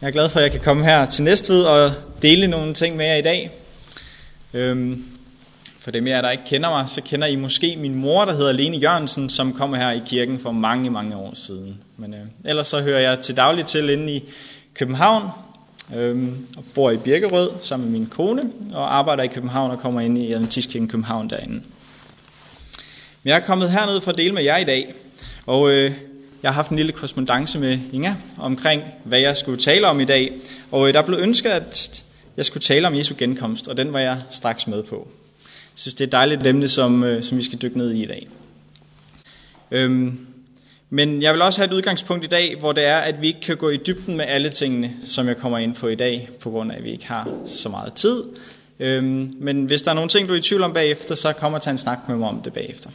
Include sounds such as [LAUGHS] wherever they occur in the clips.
Jeg er glad for, at jeg kan komme her til Næstved og dele nogle ting med jer i dag. Øhm, for dem jer, der ikke kender mig, så kender I måske min mor, der hedder Lene Jørgensen, som kom her i kirken for mange, mange år siden. Men øh, ellers så hører jeg til dagligt til inde i København, øhm, og bor i Birkerød sammen med min kone, og arbejder i København og kommer ind i Adventistkirken København derinde. Men jeg er kommet herned for at dele med jer i dag, og øh, jeg har haft en lille korrespondence med Inga omkring, hvad jeg skulle tale om i dag. Og øh, der blev ønsket, at jeg skulle tale om Jesu genkomst, og den var jeg straks med på. Jeg synes, det er et dejligt emne, som, øh, som vi skal dykke ned i i dag. Øhm, men jeg vil også have et udgangspunkt i dag, hvor det er, at vi ikke kan gå i dybden med alle tingene, som jeg kommer ind på i dag, på grund af, at vi ikke har så meget tid. Øhm, men hvis der er nogle ting, du er i tvivl om bagefter, så kommer til en snak med mig om det bagefter.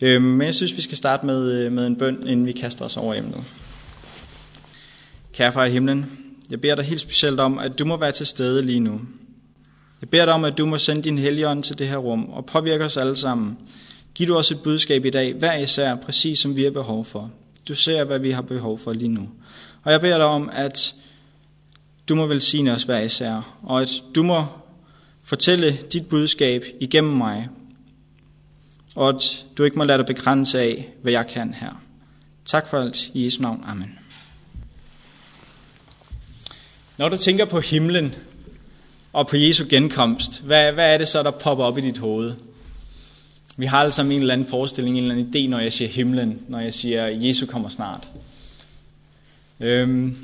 Øhm, men jeg synes, vi skal starte med, øh, med en bøn, inden vi kaster os over emnet. Kære far i himlen, jeg beder dig helt specielt om, at du må være til stede lige nu. Jeg beder dig om, at du må sende din helligånd til det her rum og påvirke os alle sammen. Giv du os et budskab i dag, hver især, præcis som vi har behov for. Du ser, hvad vi har behov for lige nu. Og jeg beder dig om, at du må velsigne os hver især, og at du må fortælle dit budskab igennem mig, og at du ikke må lade dig begrænse af, hvad jeg kan her. Tak for alt i Jesu navn. Amen. Når du tænker på himlen og på Jesu genkomst, hvad, hvad er det så, der popper op i dit hoved? Vi har alle sammen en eller anden forestilling, en eller anden idé, når jeg siger himlen, når jeg siger, Jesus kommer snart. Øhm,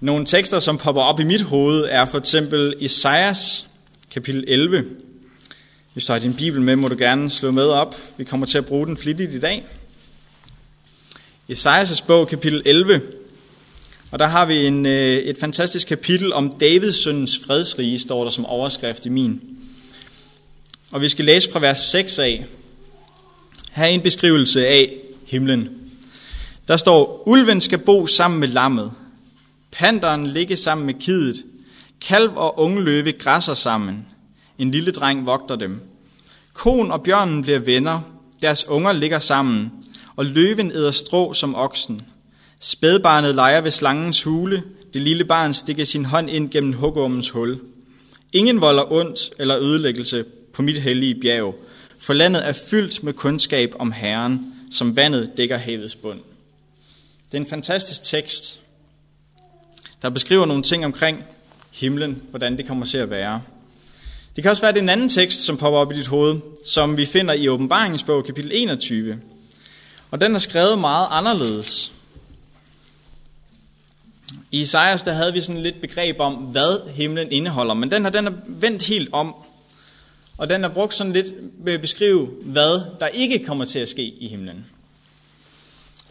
nogle tekster, som popper op i mit hoved, er for eksempel Esajas kapitel 11, hvis du har din bibel med, må du gerne slå med op. Vi kommer til at bruge den flittigt i dag. Esajas' bog, kapitel 11. Og der har vi en, øh, et fantastisk kapitel om Davids søns fredsrige, står der som overskrift i min. Og vi skal læse fra vers 6 af. Her er en beskrivelse af himlen. Der står, Ulven skal bo sammen med lammet. Panderen ligge sammen med kidet. Kalv og unge løve græsser sammen. En lille dreng vogter dem. Kon og bjørnen bliver venner, deres unger ligger sammen, og løven æder strå som oksen. Spædbarnet leger ved slangens hule, det lille barn stikker sin hånd ind gennem hugormens hul. Ingen volder ondt eller ødelæggelse på mit hellige bjerg, for landet er fyldt med kundskab om Herren, som vandet dækker havets bund. Det er en fantastisk tekst, der beskriver nogle ting omkring himlen, hvordan det kommer til at være. Det kan også være, at det er en anden tekst, som popper op i dit hoved, som vi finder i åbenbaringsbog kapitel 21. Og den er skrevet meget anderledes. I Isaias der havde vi sådan lidt begreb om, hvad himlen indeholder, men den her den er vendt helt om. Og den er brugt sådan lidt ved at beskrive, hvad der ikke kommer til at ske i himlen.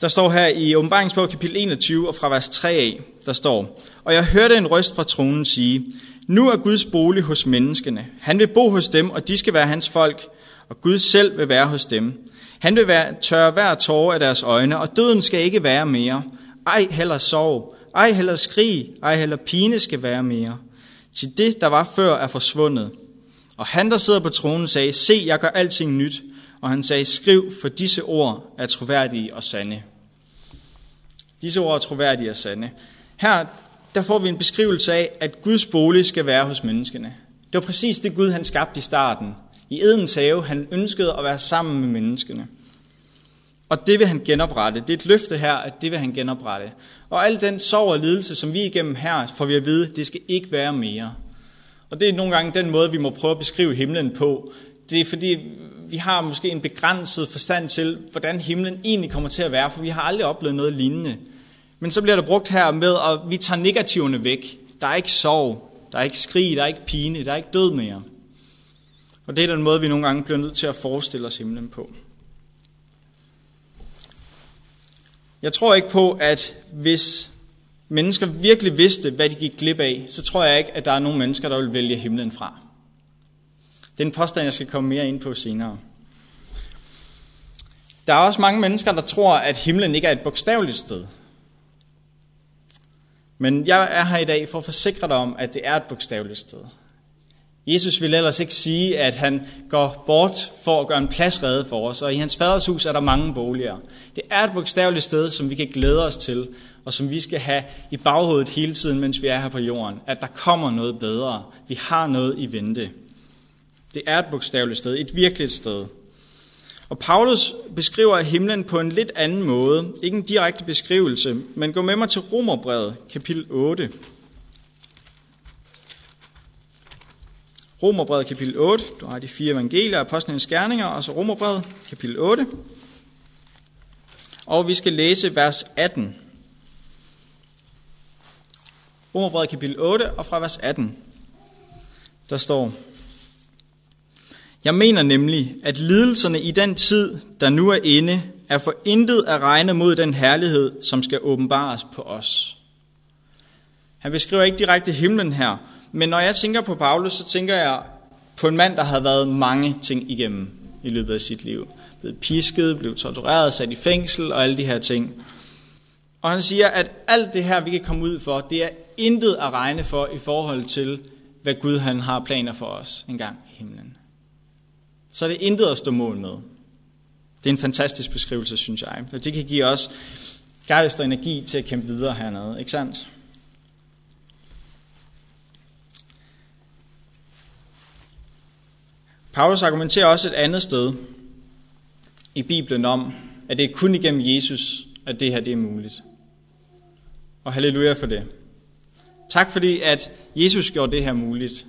Der står her i åbenbaringsbog kapitel 21 og fra vers 3 af, der står, Og jeg hørte en røst fra tronen sige, nu er Guds bolig hos menneskene. Han vil bo hos dem, og de skal være hans folk, og Gud selv vil være hos dem. Han vil være, tørre hver tårer af deres øjne, og døden skal ikke være mere. Ej heller sorg, ej heller skrig, ej heller pine skal være mere. Til det, der var før, er forsvundet. Og han, der sidder på tronen, sagde, se, jeg gør alting nyt. Og han sagde, skriv, for disse ord er troværdige og sande. Disse ord er troværdige og sande. Her der får vi en beskrivelse af, at Guds bolig skal være hos menneskene. Det var præcis det Gud, han skabte i starten. I Edens have, han ønskede at være sammen med menneskene. Og det vil han genoprette. Det er et løfte her, at det vil han genoprette. Og al den sorg og lidelse, som vi igennem her får vi at vide, det skal ikke være mere. Og det er nogle gange den måde, vi må prøve at beskrive himlen på. Det er fordi, vi har måske en begrænset forstand til, hvordan himlen egentlig kommer til at være, for vi har aldrig oplevet noget lignende. Men så bliver der brugt her med, at vi tager negativerne væk. Der er ikke sorg, der er ikke skrig, der er ikke pine, der er ikke død mere. Og det er den måde, vi nogle gange bliver nødt til at forestille os himlen på. Jeg tror ikke på, at hvis mennesker virkelig vidste, hvad de gik glip af, så tror jeg ikke, at der er nogen mennesker, der vil vælge himlen fra. Det er en påstand, jeg skal komme mere ind på senere. Der er også mange mennesker, der tror, at himlen ikke er et bogstaveligt sted. Men jeg er her i dag for at forsikre dig om, at det er et bogstaveligt sted. Jesus vil ellers ikke sige, at han går bort for at gøre en plads redde for os, og i hans faders hus er der mange boliger. Det er et bogstaveligt sted, som vi kan glæde os til, og som vi skal have i baghovedet hele tiden, mens vi er her på jorden. At der kommer noget bedre. Vi har noget i vente. Det er et bogstaveligt sted, et virkeligt sted. Og Paulus beskriver himlen på en lidt anden måde. Ikke en direkte beskrivelse, men gå med mig til Romerbrevet, kapitel 8. Romerbrevet kapitel 8, du har de fire evangelier, apostlenes gerninger, og så Romerbrevet kapitel 8. Og vi skal læse vers 18. Romerbrevet kapitel 8 og fra vers 18. Der står, jeg mener nemlig, at lidelserne i den tid, der nu er inde, er for intet at regne mod den herlighed, som skal åbenbares på os. Han beskriver ikke direkte himlen her, men når jeg tænker på Paulus, så tænker jeg på en mand, der havde været mange ting igennem i løbet af sit liv. Blevet pisket, blevet tortureret, sat i fængsel og alle de her ting. Og han siger, at alt det her, vi kan komme ud for, det er intet at regne for i forhold til, hvad Gud han har planer for os engang i himlen. Så er det intet at stå mål med. Det er en fantastisk beskrivelse, synes jeg. Og det kan give os gejst og energi til at kæmpe videre hernede, ikke sandt? Paulus argumenterer også et andet sted i Bibelen om, at det er kun igennem Jesus, at det her det er muligt. Og halleluja for det. Tak fordi, at Jesus gjorde det her muligt.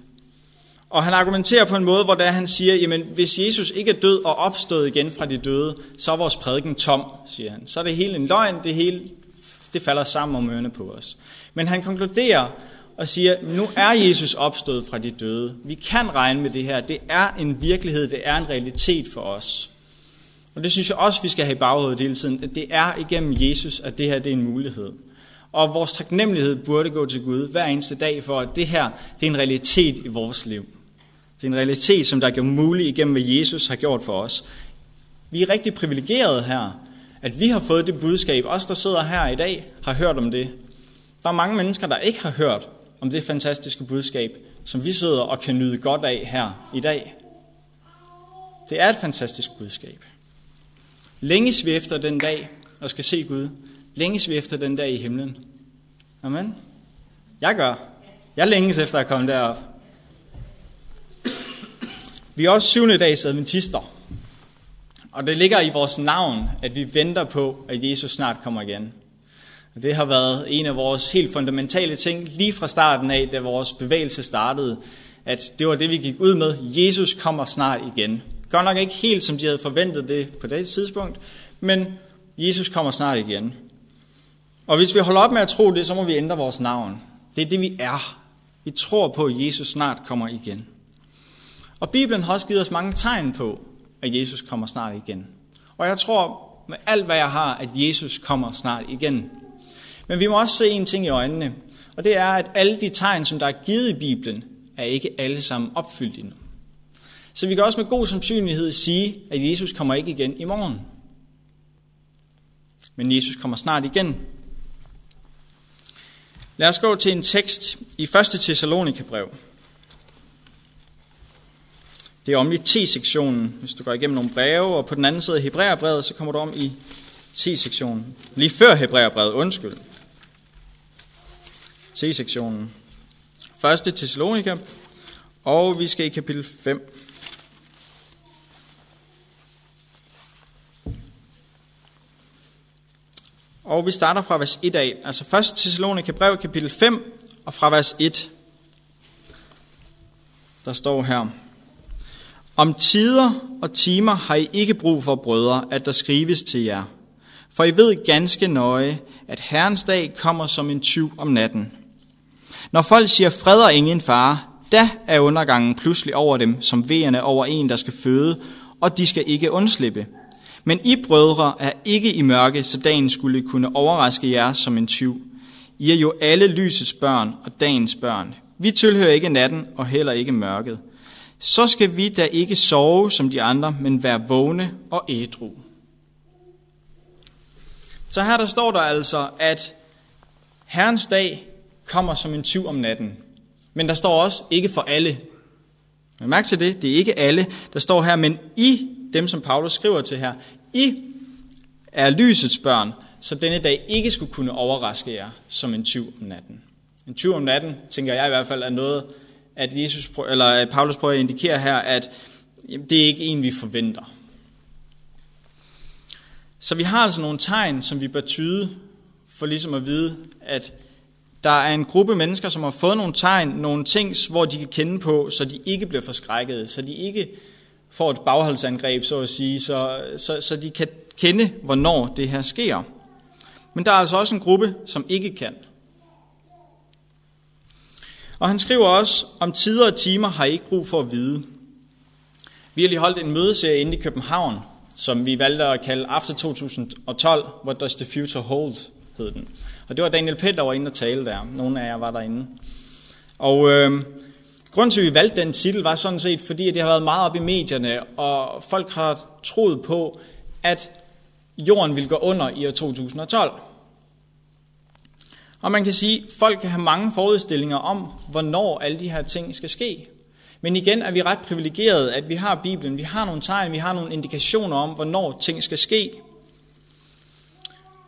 Og han argumenterer på en måde, hvor der han siger, jamen hvis Jesus ikke er død og opstået igen fra de døde, så er vores prædiken tom, siger han. Så er det hele en løgn, det hele det falder sammen om ørerne på os. Men han konkluderer og siger, nu er Jesus opstået fra de døde. Vi kan regne med det her. Det er en virkelighed, det er en realitet for os. Og det synes jeg også, vi skal have i baghovedet hele tiden, at det er igennem Jesus, at det her det er en mulighed. Og vores taknemmelighed burde gå til Gud hver eneste dag for, at det her det er en realitet i vores liv. Det er en realitet, som der er muligt igennem, hvad Jesus har gjort for os. Vi er rigtig privilegerede her, at vi har fået det budskab. Os, der sidder her i dag, har hørt om det. Der er mange mennesker, der ikke har hørt om det fantastiske budskab, som vi sidder og kan nyde godt af her i dag. Det er et fantastisk budskab. Længes vi efter den dag, og skal se Gud. Længes vi efter den dag i himlen. Amen. Jeg gør. Jeg længes efter at komme derop. Vi er også syvende dags adventister. Og det ligger i vores navn, at vi venter på, at Jesus snart kommer igen. Og det har været en af vores helt fundamentale ting lige fra starten af, da vores bevægelse startede, at det var det, vi gik ud med. Jesus kommer snart igen. Godt nok ikke helt, som de havde forventet det på det tidspunkt, men Jesus kommer snart igen. Og hvis vi holder op med at tro det, så må vi ændre vores navn. Det er det, vi er. Vi tror på, at Jesus snart kommer igen. Og Bibelen har også givet os mange tegn på, at Jesus kommer snart igen. Og jeg tror med alt, hvad jeg har, at Jesus kommer snart igen. Men vi må også se en ting i øjnene, og det er, at alle de tegn, som der er givet i Bibelen, er ikke alle sammen opfyldt endnu. Så vi kan også med god sandsynlighed sige, at Jesus kommer ikke igen i morgen. Men Jesus kommer snart igen. Lad os gå til en tekst i 1. Thessalonika-brev. Det er om i T-sektionen, hvis du går igennem nogle breve, og på den anden side af Hebræerbrevet, så kommer du om i T-sektionen. Lige før Hebræerbrevet, undskyld. T-sektionen. 1. Thessalonika, og vi skal i kapitel 5. Og vi starter fra vers 1 af, altså 1. Thessalonika brev, kapitel 5, og fra vers 1. Der står her, Om tider og timer har I ikke brug for, brødre, at der skrives til jer. For I ved ganske nøje, at Herrens dag kommer som en tyv om natten. Når folk siger fred og ingen fare, da er undergangen pludselig over dem, som vejerne over en, der skal føde, og de skal ikke undslippe. Men I brødre er ikke i mørke, så dagen skulle kunne overraske jer som en tyv. I er jo alle lysets børn og dagens børn. Vi tilhører ikke natten og heller ikke mørket. Så skal vi da ikke sove som de andre, men være vågne og ædru. Så her der står der altså, at Herrens dag kommer som en tyv om natten. Men der står også ikke for alle. Men til det, det er ikke alle, der står her, men I, dem som Paulus skriver til her, i er lysets børn, så denne dag ikke skulle kunne overraske jer som en tyv om natten. En tyv om natten, tænker jeg i hvert fald, er noget, at, Jesus, eller at Paulus prøver at indikere her, at det er ikke en, vi forventer. Så vi har altså nogle tegn, som vi bør tyde, for ligesom at vide, at der er en gruppe mennesker, som har fået nogle tegn, nogle ting, hvor de kan kende på, så de ikke bliver forskrækket, så de ikke får et bagholdsangreb, så at sige, så, så, så de kan kende, hvornår det her sker. Men der er altså også en gruppe, som ikke kan. Og han skriver også, om tider og timer har I ikke brug for at vide. Vi har lige holdt en mødeserie inde i København, som vi valgte at kalde After 2012, What Does the Future Hold, hed den. Og det var Daniel Pitt, der var inde og tale der. Nogle af jer var derinde. Og øh, grunden til, at vi valgte den titel, var sådan set, fordi det har været meget op i medierne, og folk har troet på, at jorden vil gå under i år 2012. Og man kan sige, at folk kan have mange forudstillinger om, hvornår alle de her ting skal ske. Men igen er vi ret privilegerede, at vi har Bibelen, vi har nogle tegn, vi har nogle indikationer om, hvornår ting skal ske.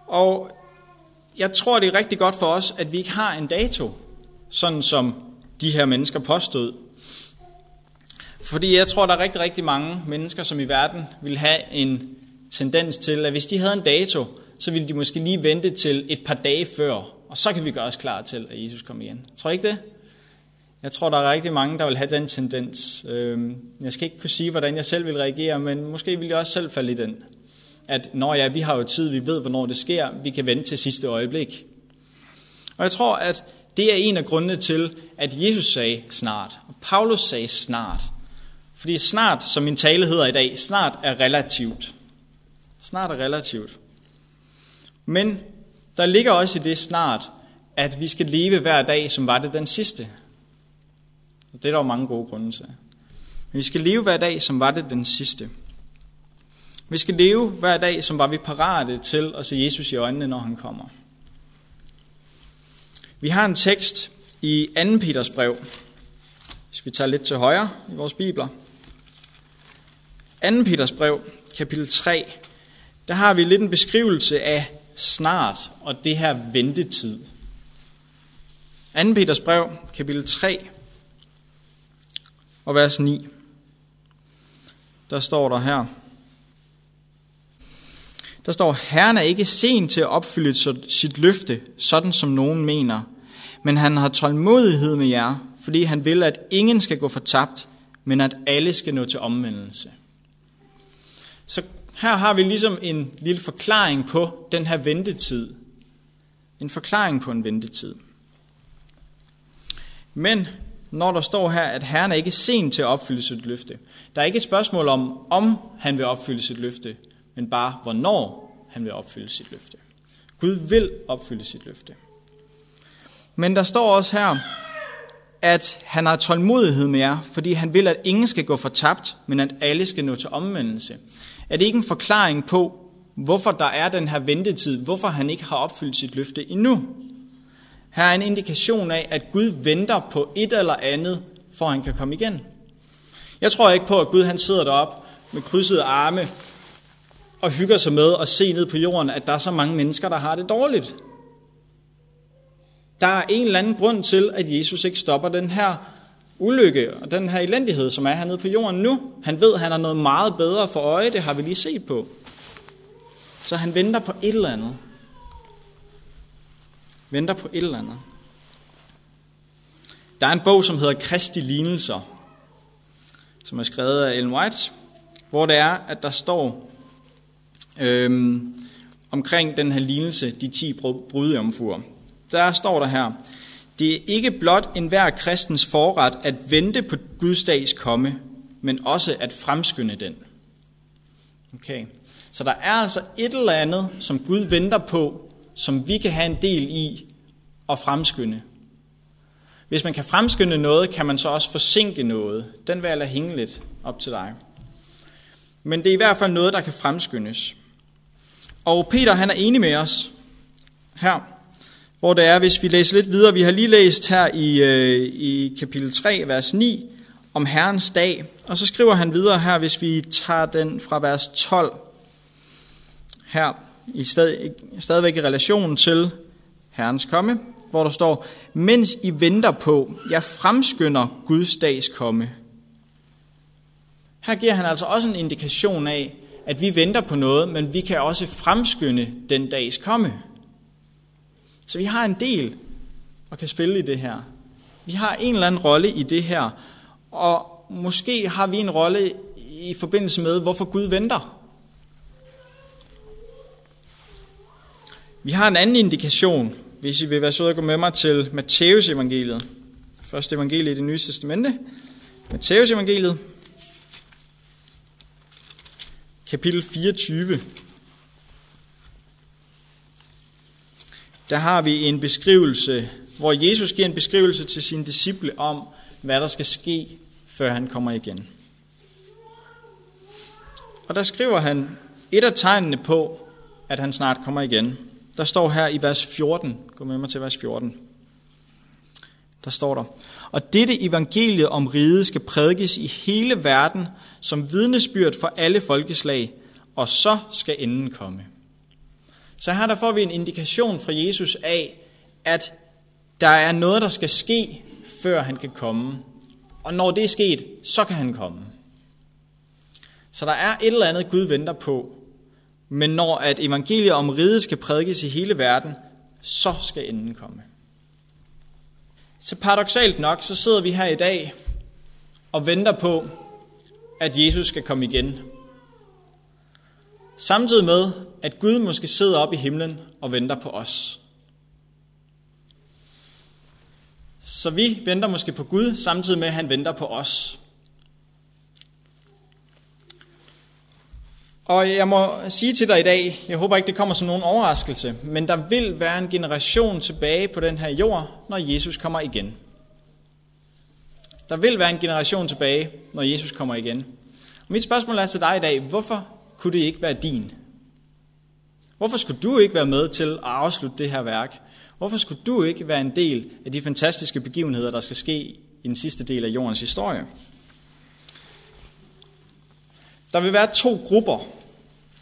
Og jeg tror, det er rigtig godt for os, at vi ikke har en dato, sådan som de her mennesker påstod. Fordi jeg tror, der er rigtig, rigtig mange mennesker, som i verden vil have en tendens til, at hvis de havde en dato, så ville de måske lige vente til et par dage før, og så kan vi gøre os klar til, at Jesus kommer igen. Tror I ikke det? Jeg tror, der er rigtig mange, der vil have den tendens. Øhm, jeg skal ikke kunne sige, hvordan jeg selv vil reagere, men måske vil jeg også selv falde i den. At når ja, vi har jo tid, vi ved, hvornår det sker, vi kan vente til sidste øjeblik. Og jeg tror, at det er en af grundene til, at Jesus sagde snart, og Paulus sagde snart. Fordi snart, som min tale hedder i dag, snart er relativt. Snart er relativt. Men der ligger også i det snart, at vi skal leve hver dag, som var det den sidste. Og det er der jo mange gode grunde til. Men vi skal leve hver dag, som var det den sidste. Vi skal leve hver dag, som var vi parate til at se Jesus i øjnene, når han kommer. Vi har en tekst i 2. Peters brev, hvis vi tager lidt til højre i vores bibler. 2. Peters brev, kapitel 3, der har vi lidt en beskrivelse af snart og det her ventetid. 2. Peters brev, kapitel 3, og vers 9. Der står der her. Der står, Herren er ikke sen til at opfylde sit løfte, sådan som nogen mener, men han har tålmodighed med jer, fordi han vil, at ingen skal gå fortabt, men at alle skal nå til omvendelse. Så her har vi ligesom en lille forklaring på den her ventetid. En forklaring på en ventetid. Men når der står her, at Herren er ikke sen til at opfylde sit løfte. Der er ikke et spørgsmål om, om han vil opfylde sit løfte, men bare hvornår han vil opfylde sit løfte. Gud vil opfylde sit løfte. Men der står også her, at han har tålmodighed med jer, fordi han vil, at ingen skal gå fortabt, men at alle skal nå til omvendelse. Er det ikke en forklaring på, hvorfor der er den her ventetid, hvorfor han ikke har opfyldt sit løfte endnu? Her er en indikation af, at Gud venter på et eller andet, for han kan komme igen. Jeg tror ikke på, at Gud han sidder deroppe med krydsede arme og hygger sig med at se ned på jorden, at der er så mange mennesker, der har det dårligt. Der er en eller anden grund til, at Jesus ikke stopper den her ulykke og den her elendighed, som er hernede på jorden nu. Han ved, at han har noget meget bedre for øje, det har vi lige set på. Så han venter på et eller andet. Venter på et eller andet. Der er en bog, som hedder Kristi Lignelser, som er skrevet af Ellen White, hvor det er, at der står øhm, omkring den her lignelse, de 10 brudjomfruer. Der står der her, det er ikke blot enhver kristens forret at vente på Guds dags komme, men også at fremskynde den. Okay. Så der er altså et eller andet, som Gud venter på, som vi kan have en del i at fremskynde. Hvis man kan fremskynde noget, kan man så også forsinke noget. Den vil jeg lade hænge lidt op til dig. Men det er i hvert fald noget, der kan fremskyndes. Og Peter han er enig med os her, hvor det er, hvis vi læser lidt videre, vi har lige læst her i, øh, i kapitel 3, vers 9, om Herrens dag, og så skriver han videre her, hvis vi tager den fra vers 12 her, i stad, stadigvæk i relation til Herrens komme, hvor der står, mens I venter på, jeg fremskynder Guds dags komme. Her giver han altså også en indikation af, at vi venter på noget, men vi kan også fremskynde den dags komme. Så vi har en del at kan spille i det her. Vi har en eller anden rolle i det her, og måske har vi en rolle i forbindelse med, hvorfor Gud venter. Vi har en anden indikation, hvis I vil være søde at gå med mig til Matteus evangeliet. Første evangelie i det nye testamente. Matteus evangeliet. Kapitel 24. Der har vi en beskrivelse, hvor Jesus giver en beskrivelse til sine disciple om, hvad der skal ske, før han kommer igen. Og der skriver han et af tegnene på, at han snart kommer igen. Der står her i vers 14, gå med mig til vers 14. Der står der, og dette evangelie om riget skal prædikes i hele verden som vidnesbyrd for alle folkeslag, og så skal enden komme. Så her der får vi en indikation fra Jesus af, at der er noget, der skal ske, før han kan komme. Og når det er sket, så kan han komme. Så der er et eller andet, Gud venter på. Men når at evangeliet om riget skal prædikes i hele verden, så skal enden komme. Så paradoxalt nok, så sidder vi her i dag og venter på, at Jesus skal komme igen. Samtidig med, at Gud måske sidder op i himlen og venter på os. Så vi venter måske på Gud, samtidig med, at han venter på os. Og jeg må sige til dig i dag, jeg håber ikke, det kommer som nogen overraskelse, men der vil være en generation tilbage på den her jord, når Jesus kommer igen. Der vil være en generation tilbage, når Jesus kommer igen. Og mit spørgsmål er til dig i dag, hvorfor kunne det ikke være din? Hvorfor skulle du ikke være med til at afslutte det her værk? Hvorfor skulle du ikke være en del af de fantastiske begivenheder, der skal ske i den sidste del af jordens historie? Der vil være to grupper,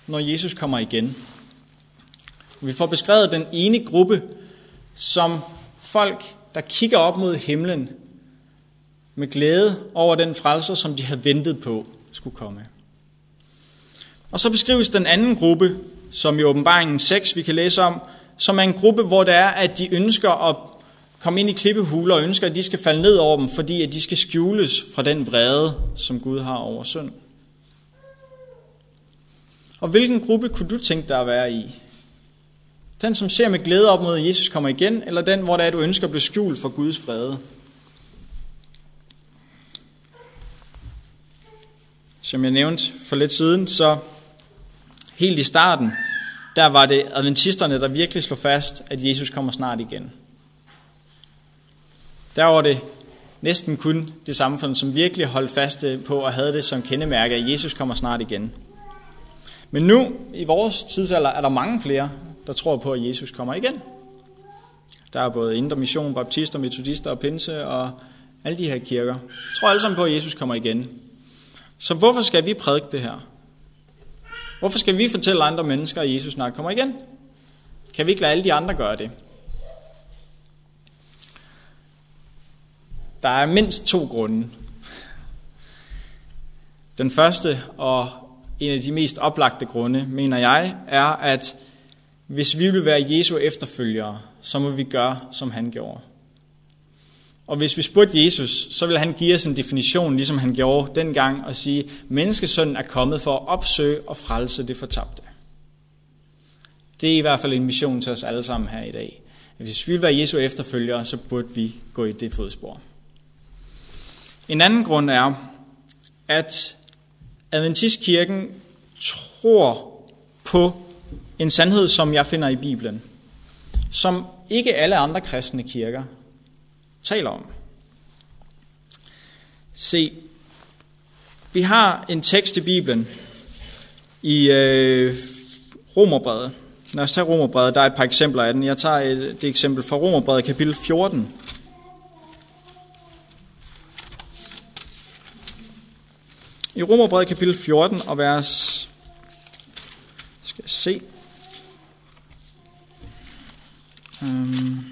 når Jesus kommer igen. Vi får beskrevet den ene gruppe som folk, der kigger op mod himlen med glæde over den frelser, som de havde ventet på skulle komme. Og så beskrives den anden gruppe, som i åbenbaringen 6 vi kan læse om, som er en gruppe, hvor det er, at de ønsker at komme ind i klippehuler og ønsker, at de skal falde ned over dem, fordi at de skal skjules fra den vrede, som Gud har over synd. Og hvilken gruppe kunne du tænke dig at være i? Den, som ser med glæde op mod, at Jesus kommer igen, eller den, hvor det er, du ønsker at blive skjult for Guds fred? Som jeg nævnte for lidt siden, så helt i starten, der var det adventisterne, der virkelig slog fast, at Jesus kommer snart igen. Der var det næsten kun det samfund, som virkelig holdt fast på og havde det som kendemærke, at Jesus kommer snart igen. Men nu, i vores tidsalder, er der mange flere, der tror på, at Jesus kommer igen. Der er både Indre Mission, Baptister, Metodister og Pinse og alle de her kirker. Jeg tror alle sammen på, at Jesus kommer igen. Så hvorfor skal vi prædike det her? Hvorfor skal vi fortælle andre mennesker, at Jesus snart kommer igen? Kan vi ikke lade alle de andre gøre det? Der er mindst to grunde. Den første og en af de mest oplagte grunde, mener jeg, er, at hvis vi vil være Jesu efterfølgere, så må vi gøre, som han gjorde. Og hvis vi spurgte Jesus, så ville han give os en definition, ligesom han gjorde dengang, og sige, menneskesønnen er kommet for at opsøge og frelse det fortabte. Det er i hvert fald en mission til os alle sammen her i dag. Hvis vi vil være Jesu efterfølgere, så burde vi gå i det fodspor. En anden grund er, at Adventistkirken tror på en sandhed, som jeg finder i Bibelen, som ikke alle andre kristne kirker taler om. Se, vi har en tekst i Bibelen i øh, Romerbrevet. Lad os tage Romerbrevet, der er et par eksempler af den. Jeg tager et, det eksempel fra Romerbrevet kapitel 14. I Romerbrevet kapitel 14 og vers skal jeg se Øhm.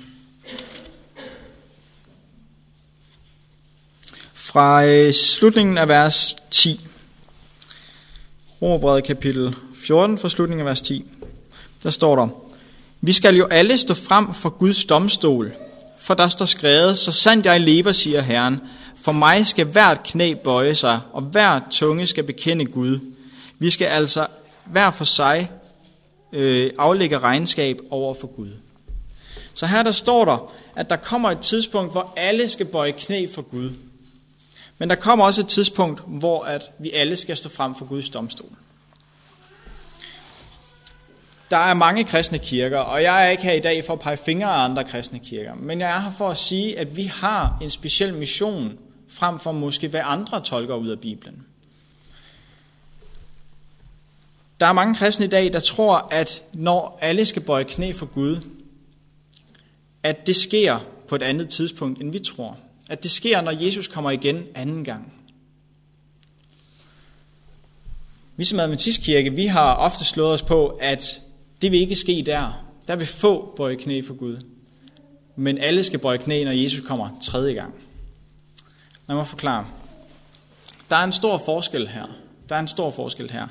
Fra øh, slutningen af vers 10. Romerbrevet kapitel 14 fra slutningen af vers 10. Der står der, Vi skal jo alle stå frem for Guds domstol, for der står skrevet, så sandt jeg lever, siger Herren, for mig skal hvert knæ bøje sig, og hver tunge skal bekende Gud. Vi skal altså hver for sig øh, aflægge regnskab over for Gud. Så her der står der, at der kommer et tidspunkt, hvor alle skal bøje knæ for Gud. Men der kommer også et tidspunkt, hvor at vi alle skal stå frem for Guds domstol. Der er mange kristne kirker, og jeg er ikke her i dag for at pege fingre af andre kristne kirker, men jeg er her for at sige, at vi har en speciel mission, frem for måske hvad andre tolker ud af Bibelen. Der er mange kristne i dag, der tror, at når alle skal bøje knæ for Gud, at det sker på et andet tidspunkt, end vi tror. At det sker, når Jesus kommer igen anden gang. Vi som Adventistkirke, vi har ofte slået os på, at det vil ikke ske der. Der vil få bøje knæ for Gud. Men alle skal bøje knæ, når Jesus kommer tredje gang. Lad mig forklare. Der er en stor forskel her. Der er en stor forskel her.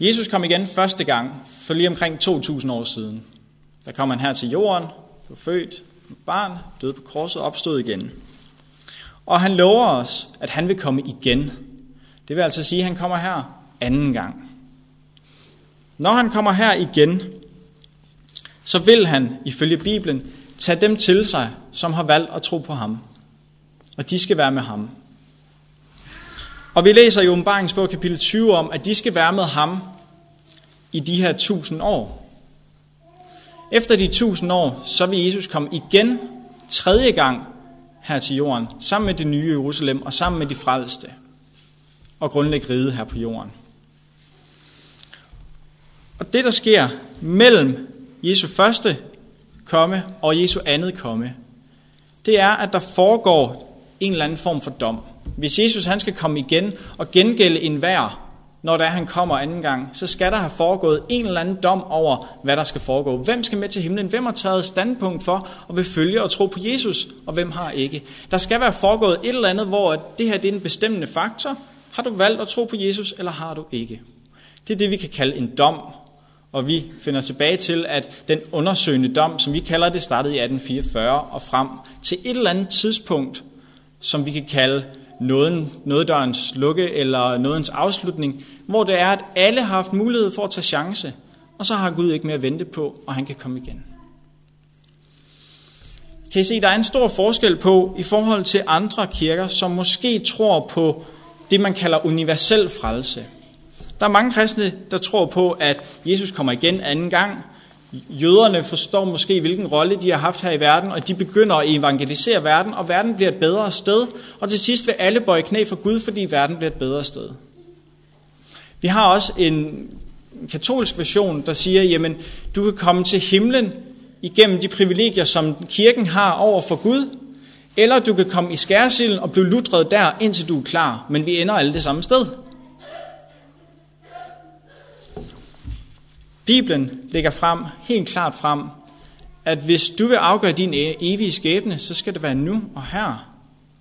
Jesus kom igen første gang for lige omkring 2000 år siden. Der kom han her til jorden, blev født, barn, døde på korset og opstod igen. Og han lover os, at han vil komme igen. Det vil altså sige, at han kommer her anden gang. Når han kommer her igen, så vil han, ifølge Bibelen, tage dem til sig, som har valgt at tro på ham. Og de skal være med ham. Og vi læser i åbenbaringsbog kapitel 20 om, at de skal være med ham i de her tusind år. Efter de tusind år, så vil Jesus komme igen tredje gang her til jorden, sammen med det nye Jerusalem og sammen med de frelste, og grundlægge riget her på jorden. Og det, der sker mellem Jesu første komme og Jesu andet komme, det er, at der foregår en eller anden form for dom. Hvis Jesus han skal komme igen og gengælde en vær, når der han kommer anden gang, så skal der have foregået en eller anden dom over, hvad der skal foregå. Hvem skal med til himlen? Hvem har taget standpunkt for og vil følge og tro på Jesus, og hvem har ikke? Der skal være foregået et eller andet, hvor det her det er en bestemmende faktor. Har du valgt at tro på Jesus, eller har du ikke? Det er det, vi kan kalde en dom. Og vi finder tilbage til, at den undersøgende dom, som vi kalder det, startede i 1844 og frem til et eller andet tidspunkt, som vi kan kalde nåden, nådedørens lukke eller nådens afslutning, hvor det er, at alle har haft mulighed for at tage chance, og så har Gud ikke mere at vente på, og han kan komme igen. Kan I se, der er en stor forskel på i forhold til andre kirker, som måske tror på det, man kalder universel frelse. Der er mange kristne, der tror på, at Jesus kommer igen anden gang, Jøderne forstår måske, hvilken rolle de har haft her i verden, og de begynder at evangelisere verden, og verden bliver et bedre sted. Og til sidst vil alle bøje knæ for Gud, fordi verden bliver et bedre sted. Vi har også en katolsk version, der siger, jamen, du kan komme til himlen igennem de privilegier, som kirken har over for Gud, eller du kan komme i skærsilden og blive lutret der, indtil du er klar, men vi ender alle det samme sted. Bibelen lægger frem, helt klart frem, at hvis du vil afgøre din e- evige skæbne, så skal det være nu og her,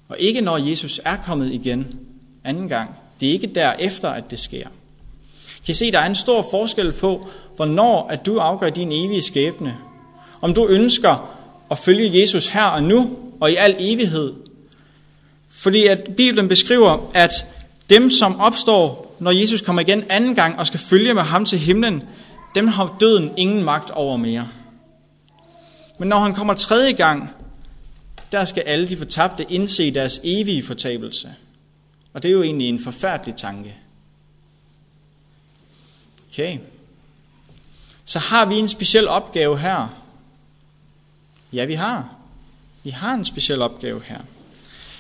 og ikke når Jesus er kommet igen anden gang. Det er ikke derefter, at det sker. Kan I se, der er en stor forskel på, hvornår at du afgør din evige skæbne. Om du ønsker at følge Jesus her og nu, og i al evighed. Fordi at Bibelen beskriver, at dem, som opstår, når Jesus kommer igen anden gang og skal følge med ham til himlen, dem har døden ingen magt over mere. Men når han kommer tredje gang, der skal alle de fortabte indse deres evige fortabelse. Og det er jo egentlig en forfærdelig tanke. Okay. Så har vi en speciel opgave her. Ja, vi har. Vi har en speciel opgave her.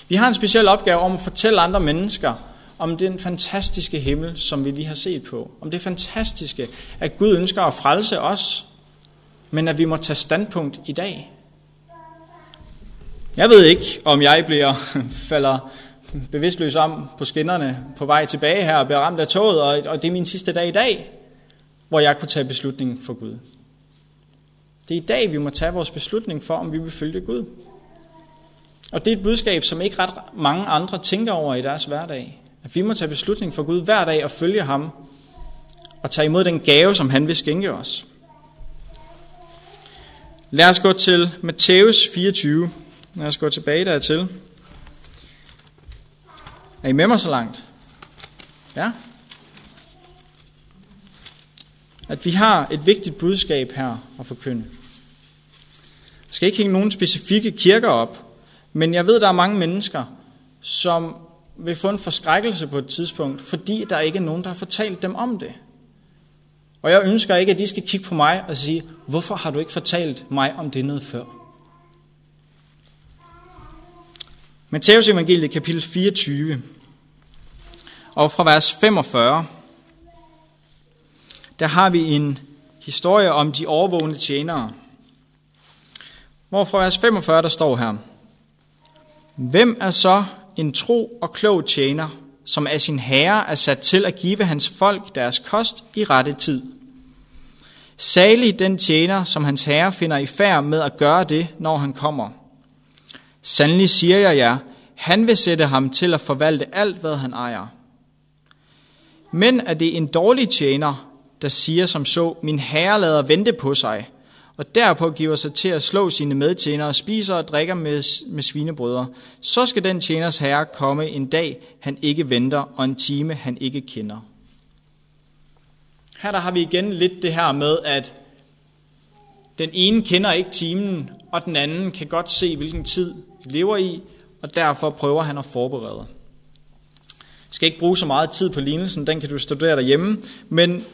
Vi har en speciel opgave om at fortælle andre mennesker, om den fantastiske himmel, som vi lige har set på. Om det fantastiske, at Gud ønsker at frelse os, men at vi må tage standpunkt i dag. Jeg ved ikke, om jeg bliver [LAUGHS] falder bevidstløs om på skinnerne på vej tilbage her og bliver ramt af toget, og, og det er min sidste dag i dag, hvor jeg kunne tage beslutningen for Gud. Det er i dag, vi må tage vores beslutning for, om vi vil følge Gud. Og det er et budskab, som ikke ret mange andre tænker over i deres hverdag. At vi må tage beslutning for Gud hver dag og følge ham og tage imod den gave, som han vil skænke os. Lad os gå til Matthæus 24. Lad os gå tilbage dertil. Er I med mig så langt? Ja? At vi har et vigtigt budskab her at forkynde. Jeg skal ikke hænge nogen specifikke kirker op, men jeg ved, der er mange mennesker, som vil få en forskrækkelse på et tidspunkt, fordi der ikke er nogen, der har fortalt dem om det. Og jeg ønsker ikke, at de skal kigge på mig og sige, hvorfor har du ikke fortalt mig om det noget før? Matteus evangeliet kapitel 24 og fra vers 45, der har vi en historie om de overvågne tjenere. Hvor fra vers 45 der står her, Hvem er så en tro og klog tjener, som af sin herre er sat til at give hans folk deres kost i rette tid? Salig den tjener, som hans herre finder i færd med at gøre det, når han kommer. Sandelig siger jeg jer, han vil sætte ham til at forvalte alt, hvad han ejer. Men er det en dårlig tjener, der siger som så, min herre lader vente på sig, og derpå giver sig til at slå sine medtjenere, spiser og drikker med, med svinebrødre, så skal den tjeners herre komme en dag, han ikke venter, og en time, han ikke kender. Her der har vi igen lidt det her med, at den ene kender ikke timen, og den anden kan godt se, hvilken tid de lever i, og derfor prøver han at forberede. Jeg skal ikke bruge så meget tid på lignelsen, den kan du studere derhjemme, men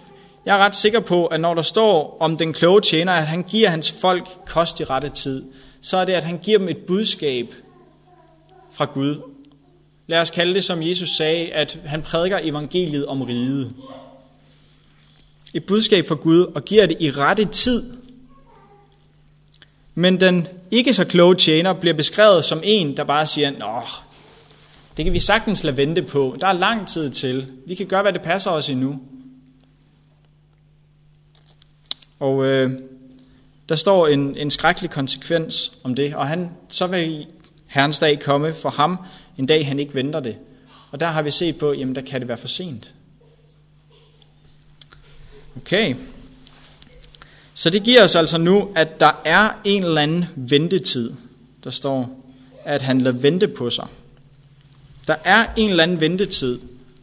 jeg er ret sikker på, at når der står om den kloge tjener, at han giver hans folk kost i rette tid, så er det, at han giver dem et budskab fra Gud. Lad os kalde det, som Jesus sagde, at han prædiker evangeliet om riget. Et budskab fra Gud og giver det i rette tid. Men den ikke så kloge tjener bliver beskrevet som en, der bare siger, Nå, det kan vi sagtens lade vente på. Der er lang tid til. Vi kan gøre, hvad det passer os endnu. Og øh, der står en, en skrækkelig konsekvens om det, og han, så vil Herrens dag komme for ham en dag, han ikke venter det. Og der har vi set på, jamen der kan det være for sent. Okay. Så det giver os altså nu, at der er en eller anden ventetid. Der står, at han lader vente på sig. Der er en eller anden ventetid,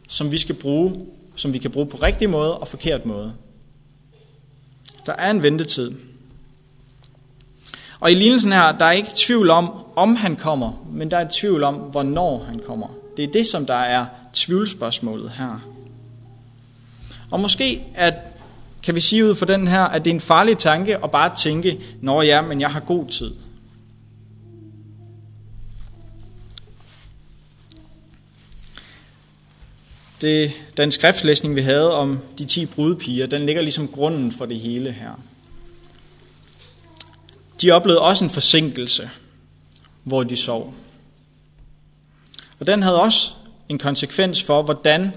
som vi skal bruge, som vi kan bruge på rigtig måde og forkert måde. Der er en ventetid. Og i lignelsen her, der er ikke tvivl om, om han kommer, men der er tvivl om, hvornår han kommer. Det er det, som der er tvivlspørgsmålet her. Og måske at, kan vi sige ud for den her, at det er en farlig tanke at bare tænke, når ja, men jeg har god tid. Det, den skriftlæsning, vi havde om de 10 brudepiger, den ligger ligesom grunden for det hele her. De oplevede også en forsinkelse, hvor de sov. Og den havde også en konsekvens for, hvordan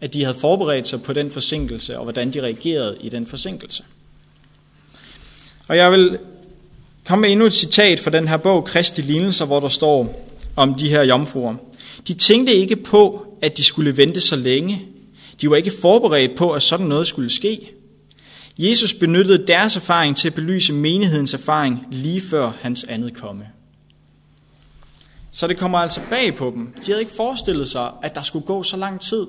at de havde forberedt sig på den forsinkelse, og hvordan de reagerede i den forsinkelse. Og jeg vil komme med endnu et citat fra den her bog, Kristi Lignelser, hvor der står om de her jomfruer. De tænkte ikke på, at de skulle vente så længe. De var ikke forberedt på, at sådan noget skulle ske. Jesus benyttede deres erfaring til at belyse menighedens erfaring lige før hans andet komme. Så det kommer altså bag på dem. De havde ikke forestillet sig, at der skulle gå så lang tid.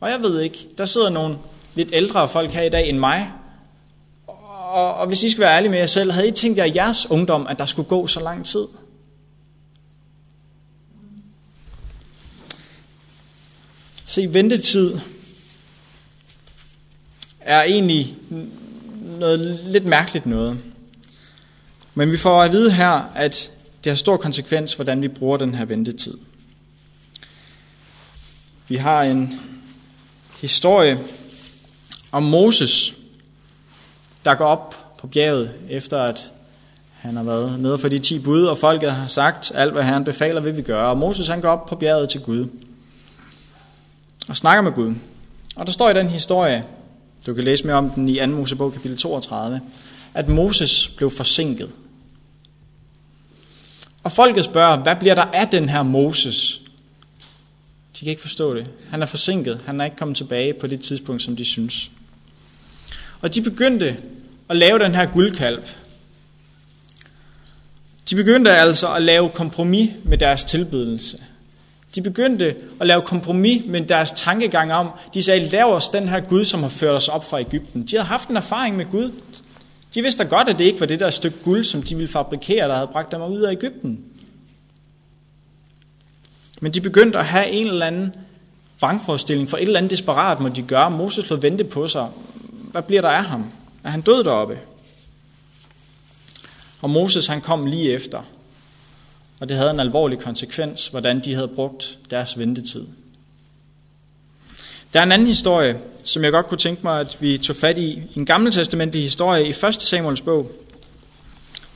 Og jeg ved ikke, der sidder nogle lidt ældre folk her i dag end mig. Og, og hvis I skal være ærlige med jer selv, havde I tænkt jer i jeres ungdom, at der skulle gå så lang tid? Se, ventetid er egentlig noget lidt mærkeligt noget. Men vi får at vide her, at det har stor konsekvens, hvordan vi bruger den her ventetid. Vi har en historie om Moses, der går op på bjerget, efter at han har været nede for de ti bud, og folket har sagt, alt hvad han befaler, vil vi gøre. Og Moses han går op på bjerget til Gud og snakker med Gud. Og der står i den historie, du kan læse mere om den i 2. Mosebog kapitel 32, at Moses blev forsinket. Og folket spørger, hvad bliver der af den her Moses? De kan ikke forstå det. Han er forsinket. Han er ikke kommet tilbage på det tidspunkt, som de synes. Og de begyndte at lave den her guldkalv. De begyndte altså at lave kompromis med deres tilbydelse. De begyndte at lave kompromis med deres tankegang om, de sagde, lav os den her Gud, som har ført os op fra Ægypten. De havde haft en erfaring med Gud. De vidste da godt, at det ikke var det der stykke guld, som de ville fabrikere, der havde bragt dem ud af Ægypten. Men de begyndte at have en eller anden vrangforestilling, for et eller andet desperat må de gøre. Moses lod vente på sig. Hvad bliver der af ham? Er han død deroppe? Og Moses han kom lige efter. Og det havde en alvorlig konsekvens, hvordan de havde brugt deres ventetid. Der er en anden historie, som jeg godt kunne tænke mig, at vi tog fat i. En gammeltestamentlig historie i 1. Samuels bog.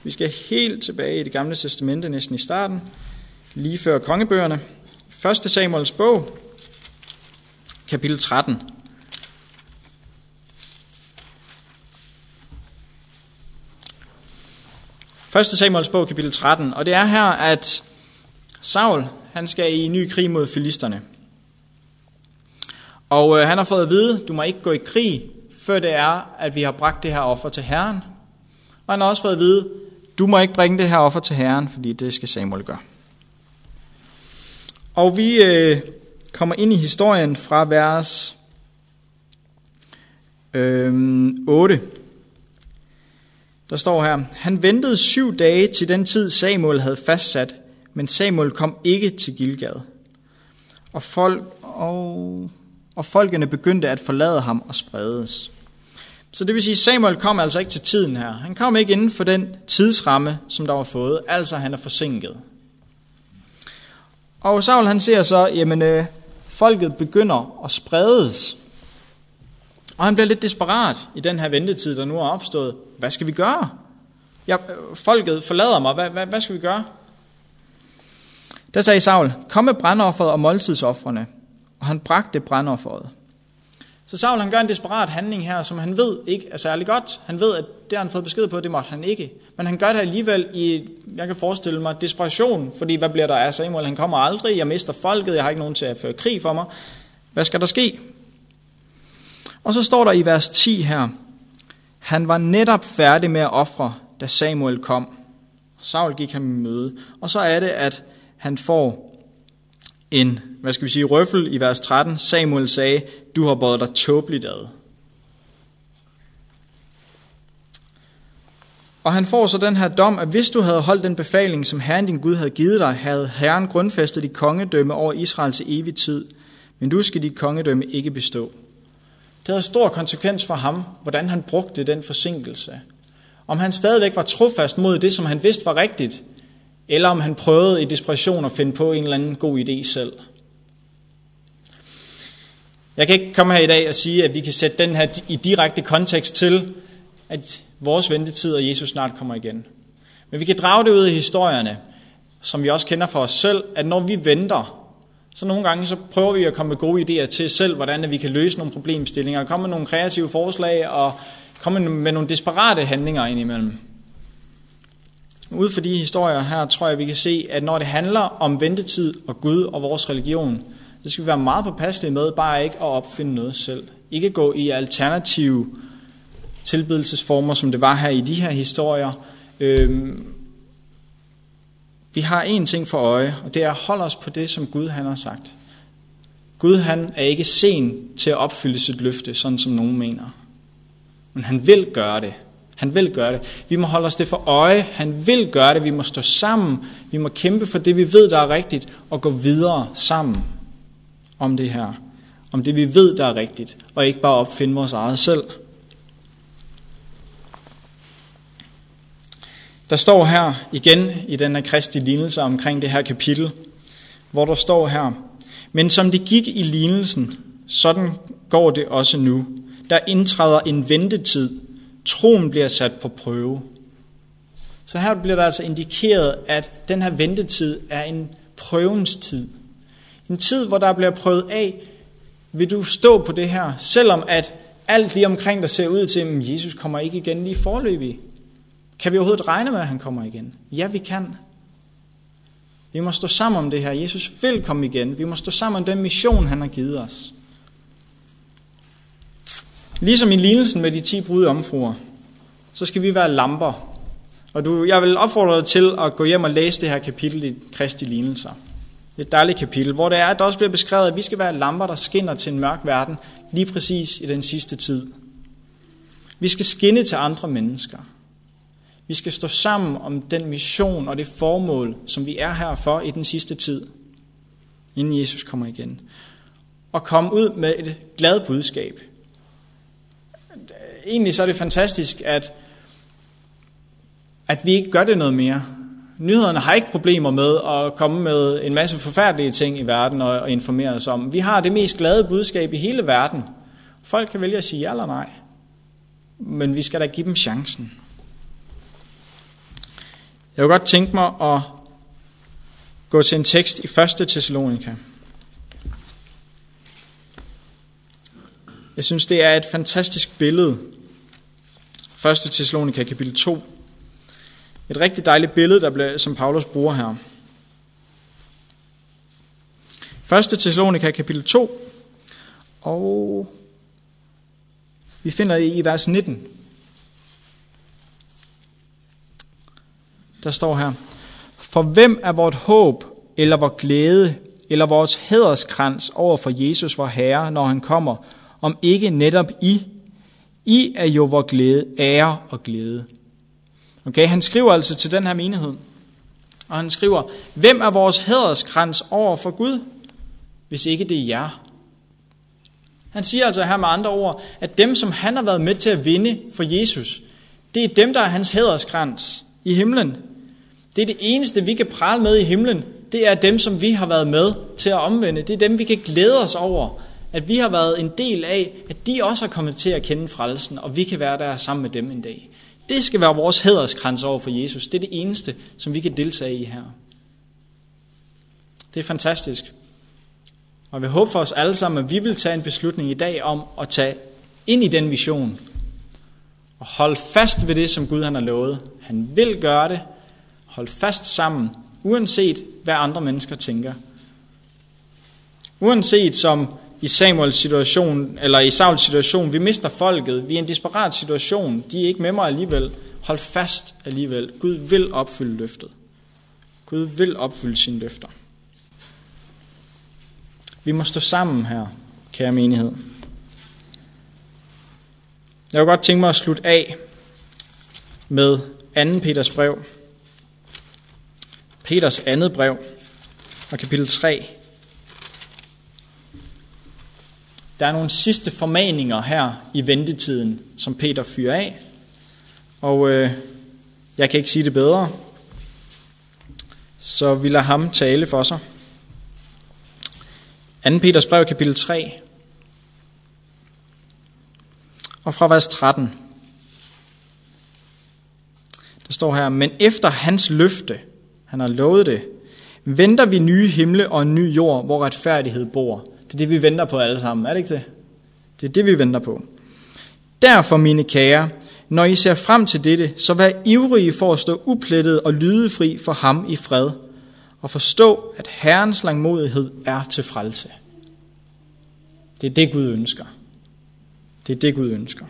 Vi skal helt tilbage i det gamle testamente, næsten i starten, lige før kongebøgerne. 1. Samuels bog, kapitel 13. 1. Samuels bog, kapitel 13. Og det er her, at Saul, han skal i en ny krig mod filisterne. Og øh, han har fået at vide, du må ikke gå i krig, før det er, at vi har bragt det her offer til Herren. Og han har også fået at vide, du må ikke bringe det her offer til Herren, fordi det skal Samuel gøre. Og vi øh, kommer ind i historien fra vers øh, 8. Der står her, han ventede syv dage til den tid Samuel havde fastsat, men Samuel kom ikke til Gilgad. Og, folk, og, og folkene begyndte at forlade ham og spredes. Så det vil sige, Samuel kom altså ikke til tiden her. Han kom ikke inden for den tidsramme, som der var fået, altså han er forsinket. Og Saul han ser så, jamen øh, folket begynder at spredes. Og han bliver lidt desperat i den her ventetid, der nu er opstået. Hvad skal vi gøre? Ja, folket forlader mig. Hvad, hvad, hvad skal vi gøre? Der sagde Saul, kom med brandofferet og måltidsoffrene. Og han bragte brandofferet. Så Saul han gør en desperat handling her, som han ved ikke er særlig godt. Han ved, at det har han fået besked på, det måtte han ikke. Men han gør det alligevel i, jeg kan forestille mig, desperation. Fordi hvad bliver der af Samuel? Han kommer aldrig, jeg mister folket, jeg har ikke nogen til at føre krig for mig. Hvad skal der ske? Og så står der i vers 10 her, han var netop færdig med at ofre, da Samuel kom. Saul gik ham i møde. Og så er det, at han får en, hvad skal vi sige, røffel i vers 13. Samuel sagde, du har båret dig tåbeligt ad. Og han får så den her dom, at hvis du havde holdt den befaling, som Herren din Gud havde givet dig, havde Herren grundfæstet dit kongedømme over Israel til evig tid. Men du skal dit kongedømme ikke bestå. Det havde stor konsekvens for ham, hvordan han brugte den forsinkelse. Om han stadigvæk var trofast mod det, som han vidste var rigtigt, eller om han prøvede i desperation at finde på en eller anden god idé selv. Jeg kan ikke komme her i dag og sige, at vi kan sætte den her i direkte kontekst til, at vores ventetid og Jesus snart kommer igen. Men vi kan drage det ud af historierne, som vi også kender for os selv, at når vi venter, så nogle gange så prøver vi at komme med gode idéer til selv, hvordan vi kan løse nogle problemstillinger, komme med nogle kreative forslag og komme med nogle desperate handlinger indimellem. Ud for de historier her tror jeg, vi kan se, at når det handler om ventetid og Gud og vores religion, så skal vi være meget påpasselige med bare ikke at opfinde noget selv. Ikke gå i alternative tilbedelsesformer, som det var her i de her historier. Øhm, vi har én ting for øje, og det er at holde os på det, som Gud han har sagt. Gud han er ikke sen til at opfylde sit løfte, sådan som nogen mener. Men han vil gøre det. Han vil gøre det. Vi må holde os det for øje. Han vil gøre det. Vi må stå sammen. Vi må kæmpe for det, vi ved, der er rigtigt, og gå videre sammen om det her. Om det, vi ved, der er rigtigt, og ikke bare opfinde vores eget selv. Der står her igen i den her kristi lignelse omkring det her kapitel, hvor der står her, men som det gik i lignelsen, sådan går det også nu. Der indtræder en ventetid. Troen bliver sat på prøve. Så her bliver der altså indikeret, at den her ventetid er en prøvens tid. En tid, hvor der bliver prøvet af, vil du stå på det her, selvom at alt lige omkring der ser ud til, at Jesus kommer ikke igen lige forløbig. Kan vi overhovedet regne med, at han kommer igen? Ja, vi kan. Vi må stå sammen om det her. Jesus vil komme igen. Vi må stå sammen om den mission, han har givet os. Ligesom i lignelsen med de 10 brud omfruer, så skal vi være lamper. Og du, jeg vil opfordre dig til at gå hjem og læse det her kapitel i Kristi lignelser. Det er et dejligt kapitel, hvor det er, at der også bliver beskrevet, at vi skal være lamper, der skinner til en mørk verden, lige præcis i den sidste tid. Vi skal skinne til andre mennesker. Vi skal stå sammen om den mission og det formål, som vi er her for i den sidste tid, inden Jesus kommer igen. Og komme ud med et glad budskab. Egentlig så er det fantastisk, at, at vi ikke gør det noget mere. Nyhederne har ikke problemer med at komme med en masse forfærdelige ting i verden og informere os om. Vi har det mest glade budskab i hele verden. Folk kan vælge at sige ja eller nej. Men vi skal da give dem chancen. Jeg vil godt tænke mig at gå til en tekst i 1. Thessalonika. Jeg synes, det er et fantastisk billede. 1. Thessalonika kapitel 2. Et rigtig dejligt billede, der blev, som Paulus bruger her. 1. Thessalonika kapitel 2, og vi finder det i vers 19. Der står her, For hvem er vort håb, eller vor glæde, eller vores hæderskrans over for Jesus, vor Herre, når han kommer, om ikke netop I? I er jo vor glæde, ære og glæde. Okay, han skriver altså til den her menighed, og han skriver, hvem er vores hæderskrans over for Gud, hvis ikke det er jer? Han siger altså her med andre ord, at dem, som han har været med til at vinde for Jesus, det er dem, der er hans hæderskrans i himlen. Det er det eneste, vi kan prale med i himlen. Det er dem, som vi har været med til at omvende. Det er dem, vi kan glæde os over. At vi har været en del af, at de også har kommet til at kende frelsen, og vi kan være der sammen med dem en dag. Det skal være vores hæderskrans over for Jesus. Det er det eneste, som vi kan deltage i her. Det er fantastisk. Og vi håber for os alle sammen, at vi vil tage en beslutning i dag om at tage ind i den vision. Og holde fast ved det, som Gud han har lovet. Han vil gøre det, Hold fast sammen, uanset hvad andre mennesker tænker. Uanset som i Samuels situation, eller i Sauls situation, vi mister folket, vi er i en desperat situation, de er ikke med mig alligevel. Hold fast alligevel. Gud vil opfylde løftet. Gud vil opfylde sine løfter. Vi må stå sammen her, kære menighed. Jeg vil godt tænke mig at slutte af med 2. Peters brev, Peters andet brev og kapitel 3. Der er nogle sidste formaninger her i ventetiden, som Peter fyrer af. Og øh, jeg kan ikke sige det bedre. Så vi lader ham tale for sig. 2. Peters brev, kapitel 3. Og fra vers 13. Der står her, men efter hans løfte, han har lovet det. Venter vi nye himle og en ny jord, hvor retfærdighed bor. Det er det, vi venter på alle sammen, er det ikke det? Det er det, vi venter på. Derfor, mine kære, når I ser frem til dette, så vær ivrige for at stå uplettet og lydefri for ham i fred, og forstå, at Herrens langmodighed er til frelse. Det er det, Gud ønsker. Det er det, Gud ønsker.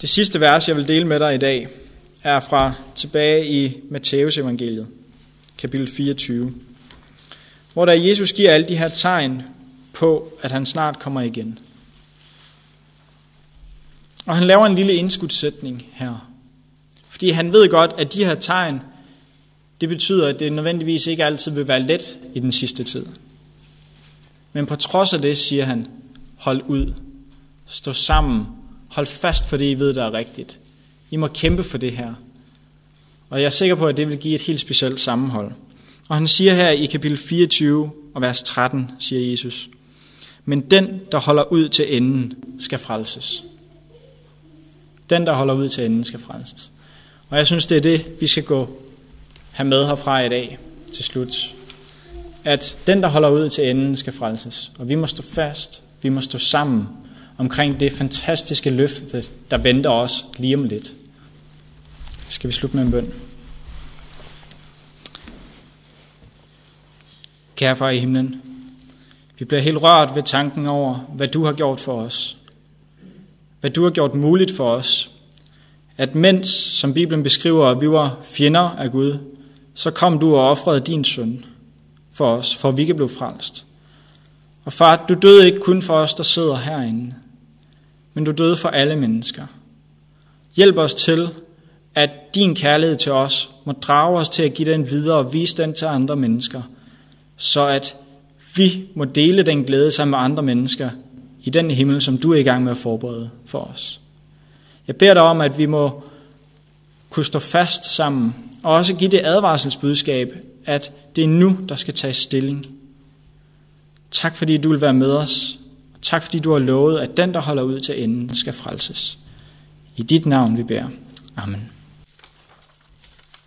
Det sidste vers, jeg vil dele med dig i dag, er fra tilbage i Matteus evangeliet, kapitel 24, hvor der Jesus giver alle de her tegn på, at han snart kommer igen. Og han laver en lille indskudsætning her. Fordi han ved godt, at de her tegn, det betyder, at det nødvendigvis ikke altid vil være let i den sidste tid. Men på trods af det siger han, hold ud, stå sammen, hold fast på det, I ved, der er rigtigt. I må kæmpe for det her. Og jeg er sikker på, at det vil give et helt specielt sammenhold. Og han siger her i kapitel 24 og vers 13, siger Jesus, men den, der holder ud til enden, skal frelses. Den, der holder ud til enden, skal frelses. Og jeg synes, det er det, vi skal gå have med herfra i dag til slut. At den, der holder ud til enden, skal frelses. Og vi må stå fast, vi må stå sammen omkring det fantastiske løfte, der venter os lige om lidt. Skal vi slutte med en bøn? Kære far i himlen, vi bliver helt rørt ved tanken over, hvad du har gjort for os. Hvad du har gjort muligt for os. At mens, som Bibelen beskriver, at vi var fjender af Gud, så kom du og offrede din søn for os, for at vi kan blive frelst. Og far, du døde ikke kun for os, der sidder herinde, men du døde for alle mennesker. Hjælp os til, at din kærlighed til os må drage os til at give den videre og vise den til andre mennesker, så at vi må dele den glæde sammen med andre mennesker i den himmel, som du er i gang med at forberede for os. Jeg beder dig om, at vi må kunne stå fast sammen, og også give det advarselsbudskab, at det er nu, der skal tages stilling. Tak fordi du vil være med os. Tak fordi du har lovet, at den, der holder ud til enden, skal frelses. I dit navn vi beder. Amen.